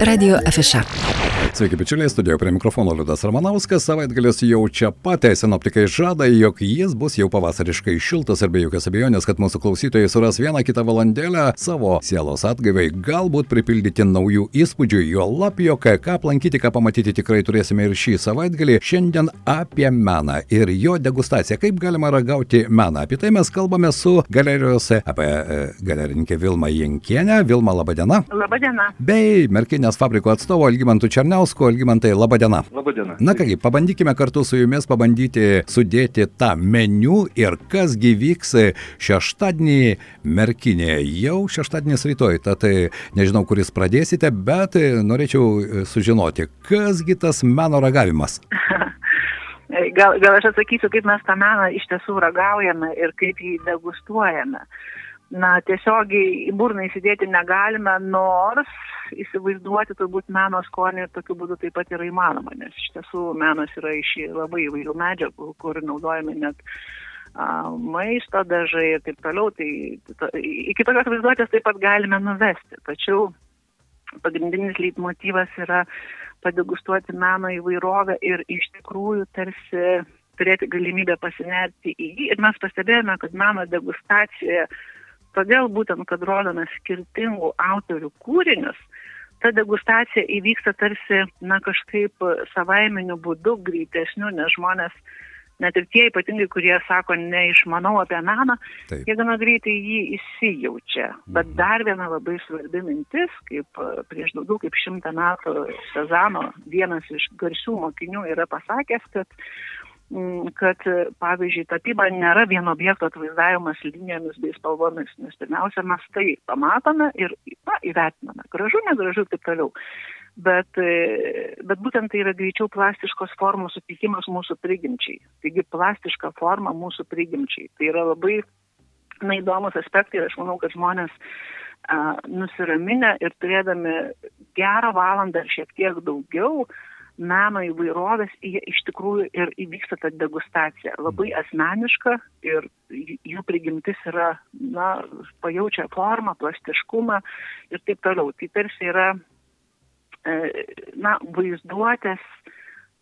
Radio Afiša. Sveiki, bičiuliai, studijoje prie mikrofono Liudas Ramanauskas. Savaitgalis jau čia pat, sinoptikai žada, jog jis bus jau pavasariškai šiltas ir be jokios abejonės, kad mūsų klausytojai suras vieną kitą valandėlę savo sielos atgaivai, galbūt pripildyti naujų įspūdžių, jo lapio, ką aplankyti, ką pamatyti tikrai turėsime ir šį savaitgalį. Šiandien apie meną ir jo degustaciją, kaip galima ragauti meną. Apie tai mes kalbame su galerijos, apie e, galerininkę Vilmą Jankienę. Vilma, laba diena. Labą dieną. Bei Merkinės fabriko atstovo Algymantų Černiaus. Ivanausku, Algymantai, laba diena. Labą dieną. Na kągi, pabandykime kartu su jumis pabandyti sudėti tą meniu ir kasgi vyks šeštadienį Merkinėje. Jau šeštadienis rytoj, tad nežinau, kuris pradėsite, bet norėčiau sužinoti, kasgi tas meno ragavimas. Gal, gal aš atsakysiu, kaip mes tą meną iš tiesų ragaujame ir kaip jį degustuojame. Na, tiesiogiai į burną įsidėti negalime, nors įsivaizduoti turbūt meno skonį tokiu būdu taip pat yra įmanoma, nes iš tiesų menas yra iš labai įvairių medžiagų, kur naudojame net a, maisto dažai ir taip toliau, tai to, iki tokios vaizduotės taip pat galime nuvesti. Tačiau pagrindinis leitmotyvas yra padegustuoti meno įvairovę ir iš tikrųjų tarsi turėti galimybę pasinerti į jį. Ir mes pastebėjome, kad meno degustacijoje, todėl būtent, kad rodome skirtingų autorių kūrinius, ta degustacija įvyksta tarsi, na, kažkaip savaiminiu būdu, greitesniu, nes žmonės, net ir tie ypatingai, kurie sako, neišmanau apie meną, Taip. jie gana greitai jį įsijaučia. Bet mhm. dar viena labai svarbi mintis, kaip prieš daugiau kaip šimtą metų Sezano vienas iš garsių mokinių yra pasakęs, kad kad, pavyzdžiui, tapyba nėra vieno objekto atvaizdavimas linijomis bei spalvomis, nes pirmiausia, mes tai pamatome ir na, įvertiname. Gražu, negražu ir taip toliau. Bet, e, bet būtent tai yra greičiau plastiškos formos sutikimas mūsų prigimčiai. Taigi plastiška forma mūsų prigimčiai. Tai yra labai na, įdomus aspektai ir aš manau, kad žmonės a, nusiraminę ir turėdami gerą valandą ar šiek tiek daugiau, a, meno įvairovės, iš tikrųjų ir įvyksta ta degustacija. Labai asmeniška ir jų prigimtis yra, na, pajaučia formą, plastiškumą ir taip toliau. Tai tarsi yra, e, na, vaizduotės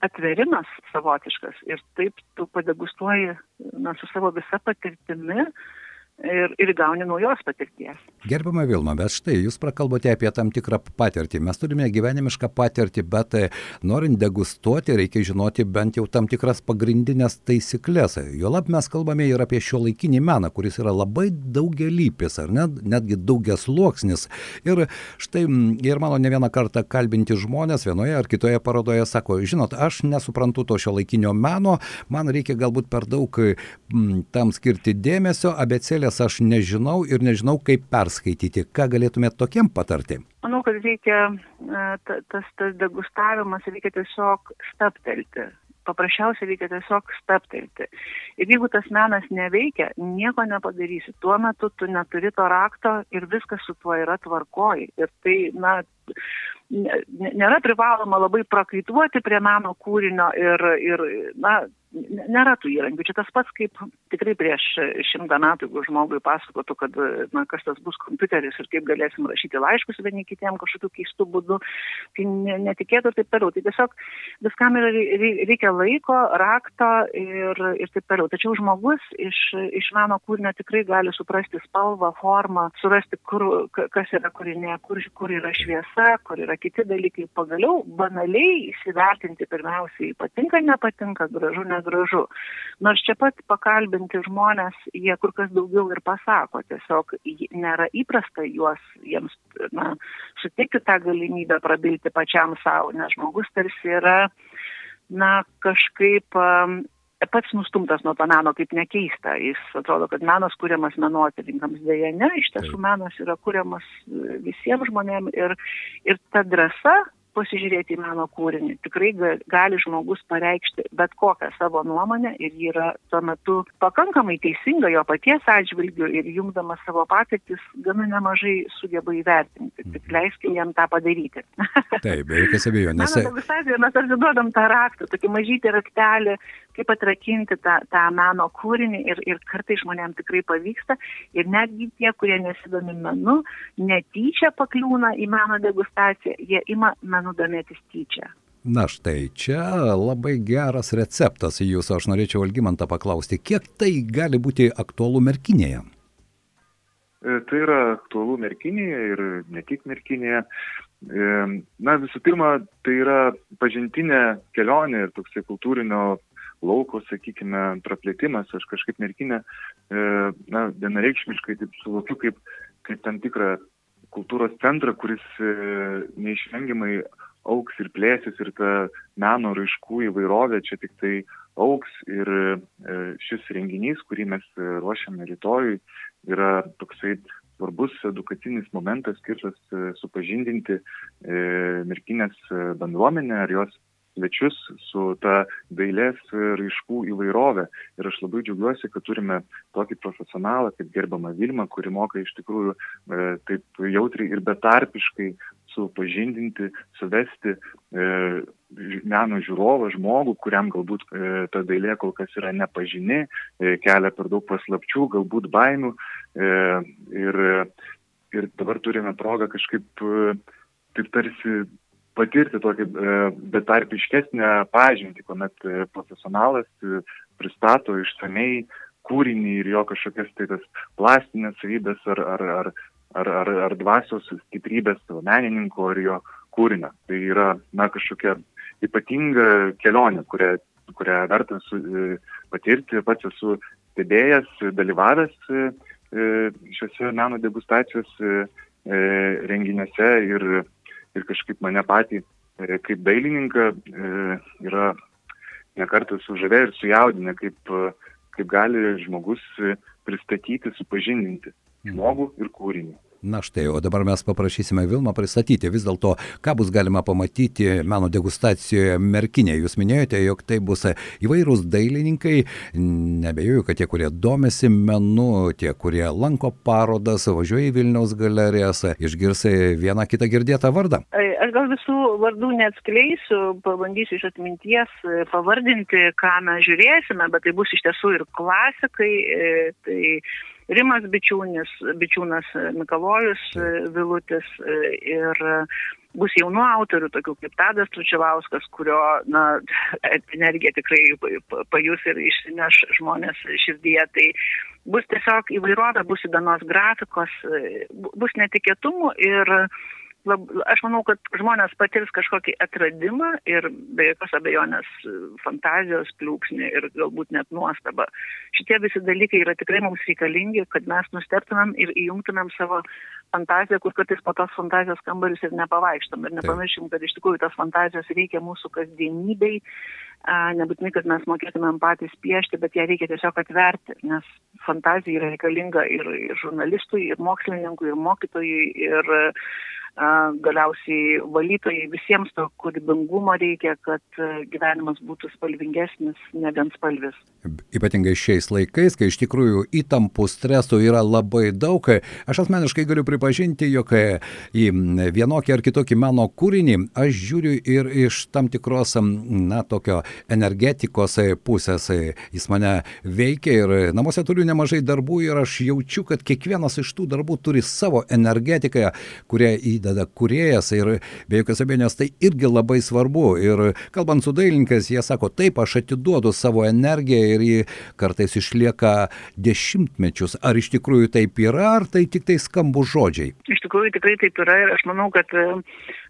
atverimas savotiškas ir taip tu padegustuoji, na, su savo visa patirtimi ir, ir gauni naujos patirties. Gerbama Vilma, bet štai jūs prakalbote apie tam tikrą patirtį. Mes turime gyvenimišką patirtį, bet e, norint degustuoti, reikia žinoti bent jau tam tikras pagrindinės taisyklės. Jolab mes kalbame ir apie šio laikinį meną, kuris yra labai daugelypis, ar net, netgi daugias luoksnis. Ir štai ir mano ne vieną kartą kalbinti žmonės vienoje ar kitoje parodoje sako, žinot, aš nesuprantu to šio laikinio meno, man reikia galbūt per daug m, tam skirti dėmesio, abecėlės nes aš nežinau ir nežinau, kaip perskaityti. Ką galėtumėte tokiem patarti? Manau, kad reikia, e, tas, tas degustavimas reikia tiesiog staptelti. Paprasčiausiai reikia tiesiog staptelti. Ir jeigu tas menas neveikia, nieko nepadarysi. Tuo metu tu neturi to rakto ir viskas su tuo yra tvarkoj. Ir tai, na, nėra privaloma labai prakaituoti prie meno kūrinio ir, ir na, nėra tų įrankių. Čia tas pats kaip tikrai prieš šimtą metų, jeigu žmogui pasakotų, kad, na, kas tas bus kompiuteris ir kaip galėsim rašyti laiškus vieni kitiem kažkokiu keistu būdu, tai netikėtų ir taip toliau. Tai tiesiog viskam yra, reikia laiko, rakto ir, ir taip toliau. Tačiau žmogus iš, iš meno kūrinio tikrai gali suprasti spalvą, formą, surasti, kur, kas yra kūrinė, kur, kur yra šviesa, kur yra kiti dalykai. Pagaliau banaliai įsivertinti pirmiausiai patinka, nepatinka, gražu, negražu gražu. Nors čia pat pakalbinti žmonės, jie kur kas daugiau ir pasako, tiesiog nėra įprasta juos, jiems, na, sutikti tą galimybę prabilti pačiam savo, nes žmogus tarsi yra, na, kažkaip pats nustumtas nuo to meno, kaip nekeista. Jis atrodo, kad menas kuriamas menotyrininkams dėja ne, iš tiesų menas yra kuriamas visiems žmonėms ir, ir ta drąsa pasižiūrėti į meno kūrinį. Tikrai gali žmogus pareikšti bet kokią savo nuomonę ir ji yra tuo metu pakankamai teisinga jo paties atžvilgiu ir jungdamas savo patirtis gana nemažai sugeba įvertinti. Tik mhm. leiskim jam tą padaryti. Taip, be jokios abejonės. Mes tarsi duodam tą raktą, tokį mažytį raktelį, kaip atrakinti tą, tą meno kūrinį ir, ir kartai žmonėms tikrai pavyksta ir netgi tie, kurie nesidomi menu, netyčia pakliūna į meno degustaciją, jie ima menu domėtis tyčia. Na štai, čia labai geras receptas jūsų, aš norėčiau Algimantą paklausti, kiek tai gali būti aktualu merkinėje? E, tai yra aktualu merkinėje ir ne tik merkinėje. E, na visų pirma, tai yra pažintinė kelionė ir toksai kultūrinio lauko, sakykime, praplėtimas. Aš kažkaip merkinę, e, na, vienareikšmiškai taip suvokiu kaip, kaip tam tikrą kultūros centrą, kuris neišvengiamai auks ir plėsis ir ta meno raiškų įvairovė čia tik tai auks ir e, šis renginys, kurį mes ruošiame rytojui, yra toksai svarbus edukacinis momentas skirtas e, supažindinti e, merkinės bendruomenę ar jos svečius su ta dailės raiškų įvairovė. Ir aš labai džiaugiuosi, kad turime tokį profesionalą kaip gerbama Vilma, kuri moka iš tikrųjų e, taip jautriai ir betarpiškai supažindinti, suvesti e, meno žiūrovą, žmogų, kuriam galbūt e, ta dailė kol kas yra nepažini, e, kelia per daug paslapčių, galbūt baimių. E, ir, ir dabar turime progą kažkaip e, taip tarsi patirti tokį e, betarpiškesnę pažintį, kuomet e, profesionalas e, pristato išsamei kūrinį ir jo kažkokias tai tas plastinės savybės ar, ar, ar ar, ar, ar dvasios stiprybės menininko ar jo kūrinio. Tai yra, na, kažkokia ypatinga kelionė, kurią, kurią verta su, patirti. Pats esu stebėjęs, dalyvavęs šiuose meno degustacijos renginiuose ir, ir kažkaip mane patį kaip dailininką yra nekartą sužavę ir sujaudinę, kaip, kaip gali žmogus pristatyti, supažindinti žmogų ir kūrinį. Na štai, o dabar mes paprašysime Vilmą pristatyti vis dėlto, ką bus galima pamatyti meno degustacijoje Merkinė. Jūs minėjote, jog tai bus įvairūs dailininkai, nebejoju, kad tie, kurie domisi menu, tie, kurie lanko parodas, važiuoja į Vilniaus galerijas, išgirs vieną kitą girdėtą vardą. Aš gal visų vardų neatskleisiu, pabandysiu iš atminties pavardinti, ką mes žiūrėsime, bet tai bus iš tiesų ir klasikai. E, tai Rimas Bičiūnis, Bičiūnas Mikalojus Vilutis ir bus jaunų autorių, tokių kaip Tadas Tručiauskas, kurio na, energija tikrai pajus ir išsineš žmonės širdyje. Tai bus tiesiog įvairovė, bus įdomios grafikos, bus netikėtumų ir lab, aš manau, kad žmonės patirs kažkokį atradimą ir be jokios abejonės fantazijos pliūksnį ir galbūt net nuostabą. Šitie visi dalykai yra tikrai mums reikalingi, kad mes nusteptumėm ir įjungtumėm savo fantaziją, kur kartais po tos fantazijos kambarius ir nepavaikštom. Ir nepamiršim, kad iš tikrųjų tas fantazijos reikia mūsų kasdienybei. Nebūtinai, kad mes mokėtumėm patys piešti, bet ją reikia tiesiog atverti, nes fantazija yra reikalinga ir, ir žurnalistui, ir mokslininkui, ir mokytojui, ir galiausiai valytojai, visiems to kūrybingumo reikia, kad gyvenimas būtų spalvingesnis, ne vien spalvis. Ypatingai šiais laikais, kai iš tikrųjų įtampų streso yra labai daug, aš asmeniškai galiu pripažinti, jog į vienokį ar kitokį meno kūrinį aš žiūriu ir iš tam tikros, na, tokio energetikos pusės. Jis mane veikia ir namuose turiu nemažai darbų ir aš jaučiu, kad kiekvienas iš tų darbų turi savo energetiką, kurią į įdeda kuriejas ir be jokios abejonės tai irgi labai svarbu. Ir kalbant su dailininkais, jie sako, taip, aš atiduodu savo energiją ir ji kartais išlieka dešimtmečius. Ar iš tikrųjų taip yra, ar tai tik tai skambų žodžiai? Iš tikrųjų tikrai taip yra ir aš manau, kad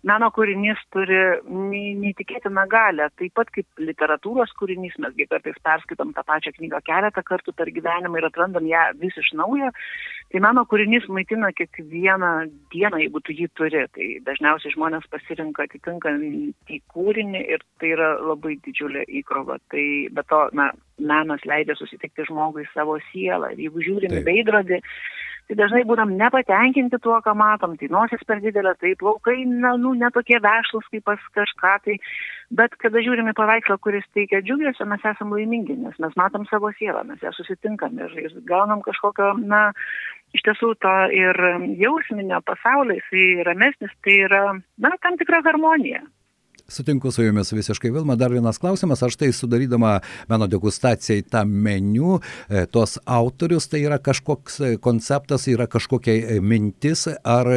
meno kūrinys turi neįtikėtiną galę. Taip pat kaip literatūros kūrinys, mesgi kartais perskaitom tą pačią knygą keletą kartų per gyvenimą ir atrandam ją vis iš naujo. Tai meno kūrinys maitina kiekvieną dieną, jeigu tu jį turi. Tai dažniausiai žmonės pasirinka atitinkantį kūrinį ir tai yra labai didžiulė įkrova. Tai be to, na, menas leidžia susitikti žmogui savo sielą. Ir jeigu žiūrim veidrodį, tai dažnai būnam nepatenkinti tuo, ką matom, tai nosis per didelė, tai plaukai, na, nu, netokie vešlus kaip pas kažką, tai, bet kada žiūrime paveikslą, kuris teikia džiugesio, mes esame laimingi, nes mes matom savo sielą, mes ją susitinkam ir, ir gaunam kažkokio, na, iš tiesų to ir jausminio pasaulio, jisai ramesnis, tai yra, na, tam tikra harmonija. Sutinku su jumis visiškai, Vilma. Dar vienas klausimas. Aš tai sudarydama meno degustacijai tą meniu, e, tos autorius, tai yra kažkoks e, konceptas, yra kažkokia e, mintis, ar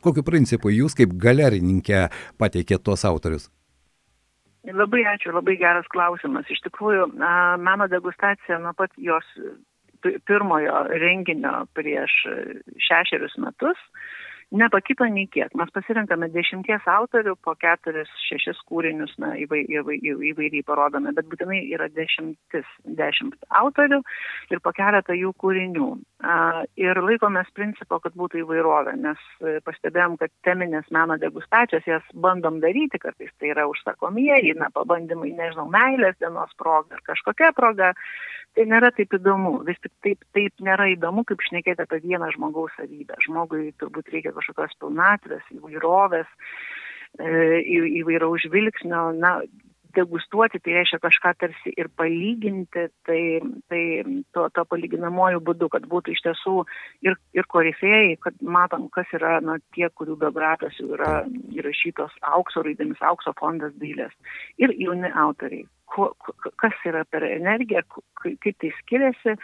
kokiu principu jūs kaip galerininkė pateikėt tuos autorius? Labai ačiū, labai geras klausimas. Iš tikrųjų, meno degustacija nuo pat jos pirmojo renginio prieš šešerius metus nepakito nei kiek. Mes pasirinkame dešimties autorių, po keturis, šešis kūrinius, na, įvai, įvai, įvairiai parodome, bet būtinai yra dešimtis, dešimt autorių ir po keletą jų kūrinių. Ir laikomės principo, kad būtų įvairovė, nes pastebėjom, kad teminės meno degustacijos jas bandom daryti, kartais tai yra užsakomieji, na, pabandymai, nežinau, meilės dienos proga ar kažkokia proga tai nėra taip įdomu. Vis tik taip, taip nėra įdomu, kaip šnekėti apie vieną žmogaus savybę. Žmogui turbūt reikia kažkokios pilnatvės, įvairovės, e, įvairaus žvilgsnio. Na, degustuoti tai reiškia kažką tarsi ir palyginti, tai, tai to, to palyginamoju būdu, kad būtų iš tiesų ir, ir korifėjai, kad matom, kas yra na, tie, kurių biografijos jau yra įrašytos aukso raidėmis, aukso fondas dailės ir jauni autoriai ko, kas yra per energiją, kaip tai skiriasi.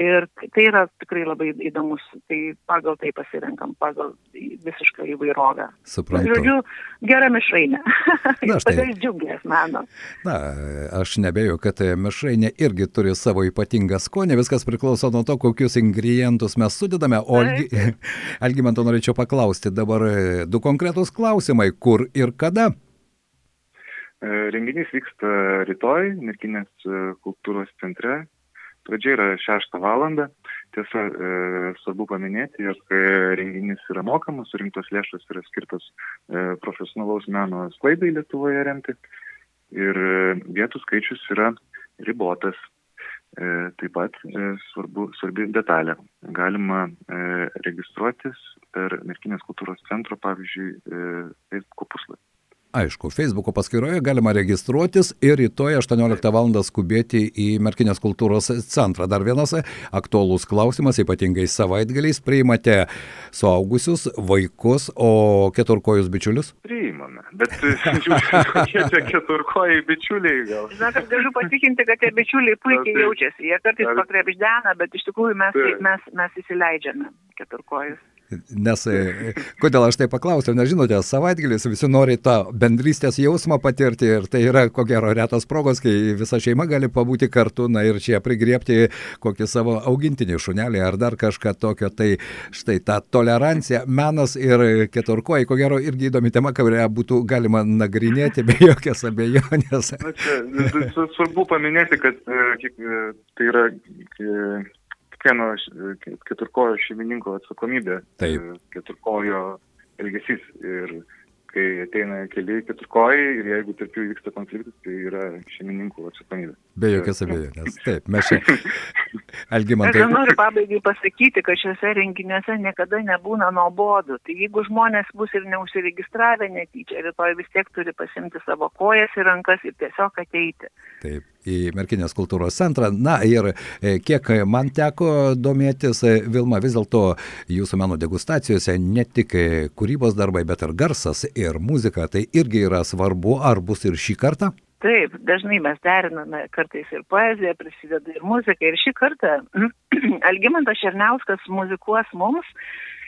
Ir tai yra tikrai labai įdomus, tai pagal tai pasirenkam, pagal visišką įvairovę. Suprantu. Žodžiu, gera mišrainė. Na, štai. džiuglės mano. Na, aš nebejoju, kad mišrainė irgi turi savo ypatingą skonį, viskas priklauso nuo to, kokius ingredientus mes sudedame. O Algi, Algimanto norėčiau paklausti dabar du konkretus klausimai, kur ir kada. E, renginys vyksta rytoj Merkinės e, kultūros centre. Pradžia yra 6 val. Tiesa, e, svarbu paminėti, jog renginys yra mokamas, surinktos lėšos yra skirtos profesionalaus meno sklaidai Lietuvoje remti ir vietų skaičius yra ribotas. Taip pat svarbu, svarbi detalė. Galima registruotis per Merkinės kultūros centro, pavyzdžiui, Facebook puslapį. Aišku, Facebook'o paskyroje galima registruotis ir rytoj 18 val. skubėti į Merkinės kultūros centrą. Dar vienas aktuolus klausimas, ypatingai savaitgaliais, priimate suaugusius, vaikus, o keturkojus bičiulius? Priimame, bet kokie čia keturkojai bičiuliai gal? Žinokit, galiu patikinti, kad tie bičiuliai puikiai jaučiasi. Jie kartais pakrepždena, bet iš tikrųjų mes, mes, mes įsileidžiame keturkojus. Nes e, kodėl aš tai paklausiau, nes žinote, savaitgalis visi nori tą bendrystės jausmą patirti ir tai yra ko gero retas progos, kai visa šeima gali pabūti kartu, na ir čia prigriepti kokį savo augintinį šunelį ar dar kažką tokio. Tai štai ta tolerancija, menas ir keturkoji, ko gero irgi įdomi tema, kurią būtų galima nagrinėti be jokios abejonės. Na, čia, svarbu paminėti, kad e, e, tai yra kiekvieno keturkojo šeimininko atsakomybė. Taip. E, keturkojo elgesys. Ir kai ateina keli keturkojai ir jeigu tarp jų vyksta konfliktas, tai yra šeimininkų atsakomybė. Be jokios abejonės. Taip, mes čia. Algimantai. Aš noriu pabaigai pasakyti, kad šiuose renginiuose niekada nebūna nuobodų. Tai jeigu žmonės bus ir neužsiregistravę netyčia, rytoj vis tiek turi pasimti savo kojas į rankas ir tiesiog ateiti. Taip į Merkinės kultūros centrą. Na ir e, kiek man teko domėtis, e, Vilma, vis dėlto jūsų meno degustacijose ne tik e, kūrybos darbai, bet ir garsas ir muzika, tai irgi yra svarbu, ar bus ir šį kartą? Taip, dažnai mes deriname kartais ir poeziją, prisideda ir muzika. Ir šį kartą Algimantas Šerniauskas muzikuos mums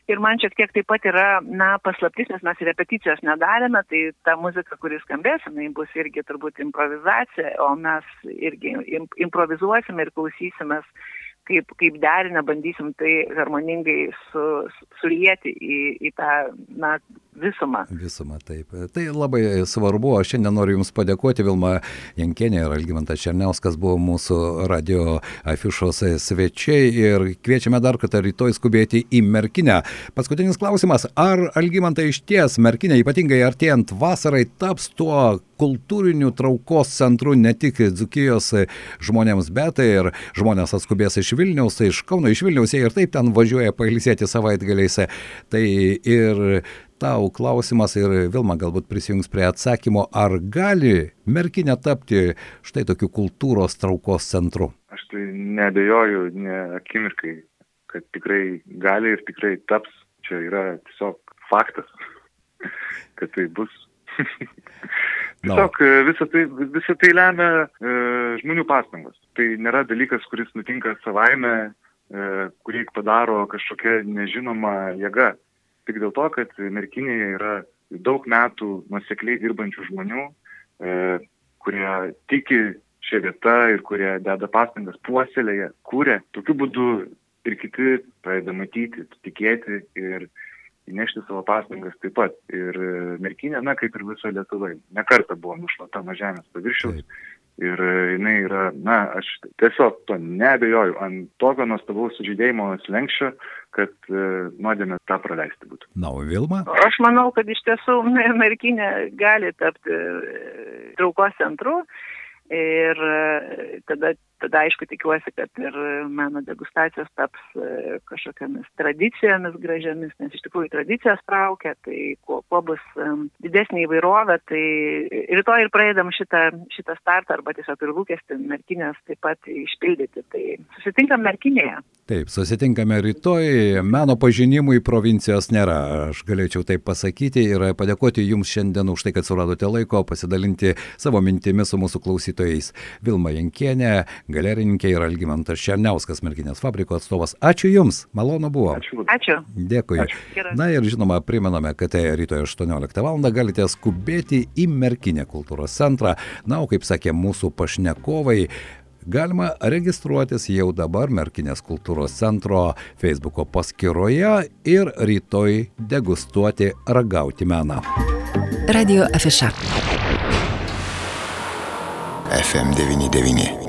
Ir man šiek tiek taip pat yra, na, paslaptis, nes mes repeticijos nedarėme, tai ta muzika, kuris skambės, jinai bus irgi turbūt improvizacija, o mes irgi improvizuosime ir klausysimės kaip, kaip derinę bandysim tai harmoningai su, sulieti į, į tą na, visumą. Visumą, taip. Tai labai svarbu. Aš šiandien noriu Jums padėkoti, Vilma Jankienė ir Algymantas Černiauskas buvo mūsų radio afišos svečiai ir kviečiame dar kartą rytoj skubėti į Merkinę. Paskutinis klausimas. Ar Algymantai iš ties Merkinė, ypatingai artėjant vasarai, taps tuo kultūriniu traukos centru ne tik Dzukijos žmonėms, bet ir žmonės atskubės iš Vilniaus, iš Kauno, iš Vilniaus jie ir taip ten važiuoja pailsėti savaitgaliais. Tai ir tau klausimas ir Vilma galbūt prisijungs prie atsakymo, ar gali Merkinė tapti štai tokiu kultūros traukos centru? Aš tai nebejoju, ne akimirkai, kad tikrai gali ir tikrai taps. Čia yra tiesiog faktas, kad tai bus. Tiesiog no. visą tai, visą tai lemia e, žmonių pastangos. Tai nėra dalykas, kuris nutinka savaime, e, kurį padaro kažkokia nežinoma jėga. Tik dėl to, kad merkinėje yra daug metų nusekliai dirbančių žmonių, e, kurie tiki šią vietą ir kurie deda pastangas puoselėje, kūrė. Tokiu būdu ir kiti pradeda matyti, tikėti ir įnešti savo pastangas taip pat. Ir e, merkinė, na, kaip ir viso Lietuvai, nekarta buvo nušluota nuo žemės paviršiaus. Taip. Ir e, jinai yra, na, aš tiesiog to nebejoju, ant tokio nuostabaus sužydėjimo slengščio, kad e, nuodėmė tą praleisti būtų. Na, o Vilma? Aš manau, kad iš tiesų merkinė gali tapti e, traukos centru ir e, tada tada aišku tikiuosi, kad ir meno degustacijos taps e, kažkokiamis tradicijomis gražiamis, nes iš tikrųjų tradicijas traukia, tai kuo, kuo bus didesnė įvairovė, tai rytoj ir praeidam šitą, šitą startą arba tiesiog ir lūkesti merkinės taip pat išpildyti. Tai susitinkam merkinėje. Taip, susitinkame rytoj, meno pažinimui provincijos nėra, aš galėčiau taip pasakyti ir padėkoti Jums šiandien už tai, kad suradote laiko pasidalinti savo mintimis su mūsų klausytojais. Vilma Jankienė, galerininkė ir Algymantas Černiauskas, Merkinės fabriko atstovas. Ačiū Jums, malonu buvo. Ačiū. Ačiū. Dėkui. Ačiū. Na ir žinoma, primename, kad tai rytoj 18 val. galite skubėti į Merkinę kultūros centrą. Na, o kaip sakė mūsų pašnekovai, Galima registruotis jau dabar Merkinės kultūros centro Facebook paskyroje ir rytoj degustuoti ragauti meną. Radio afiša. FM99.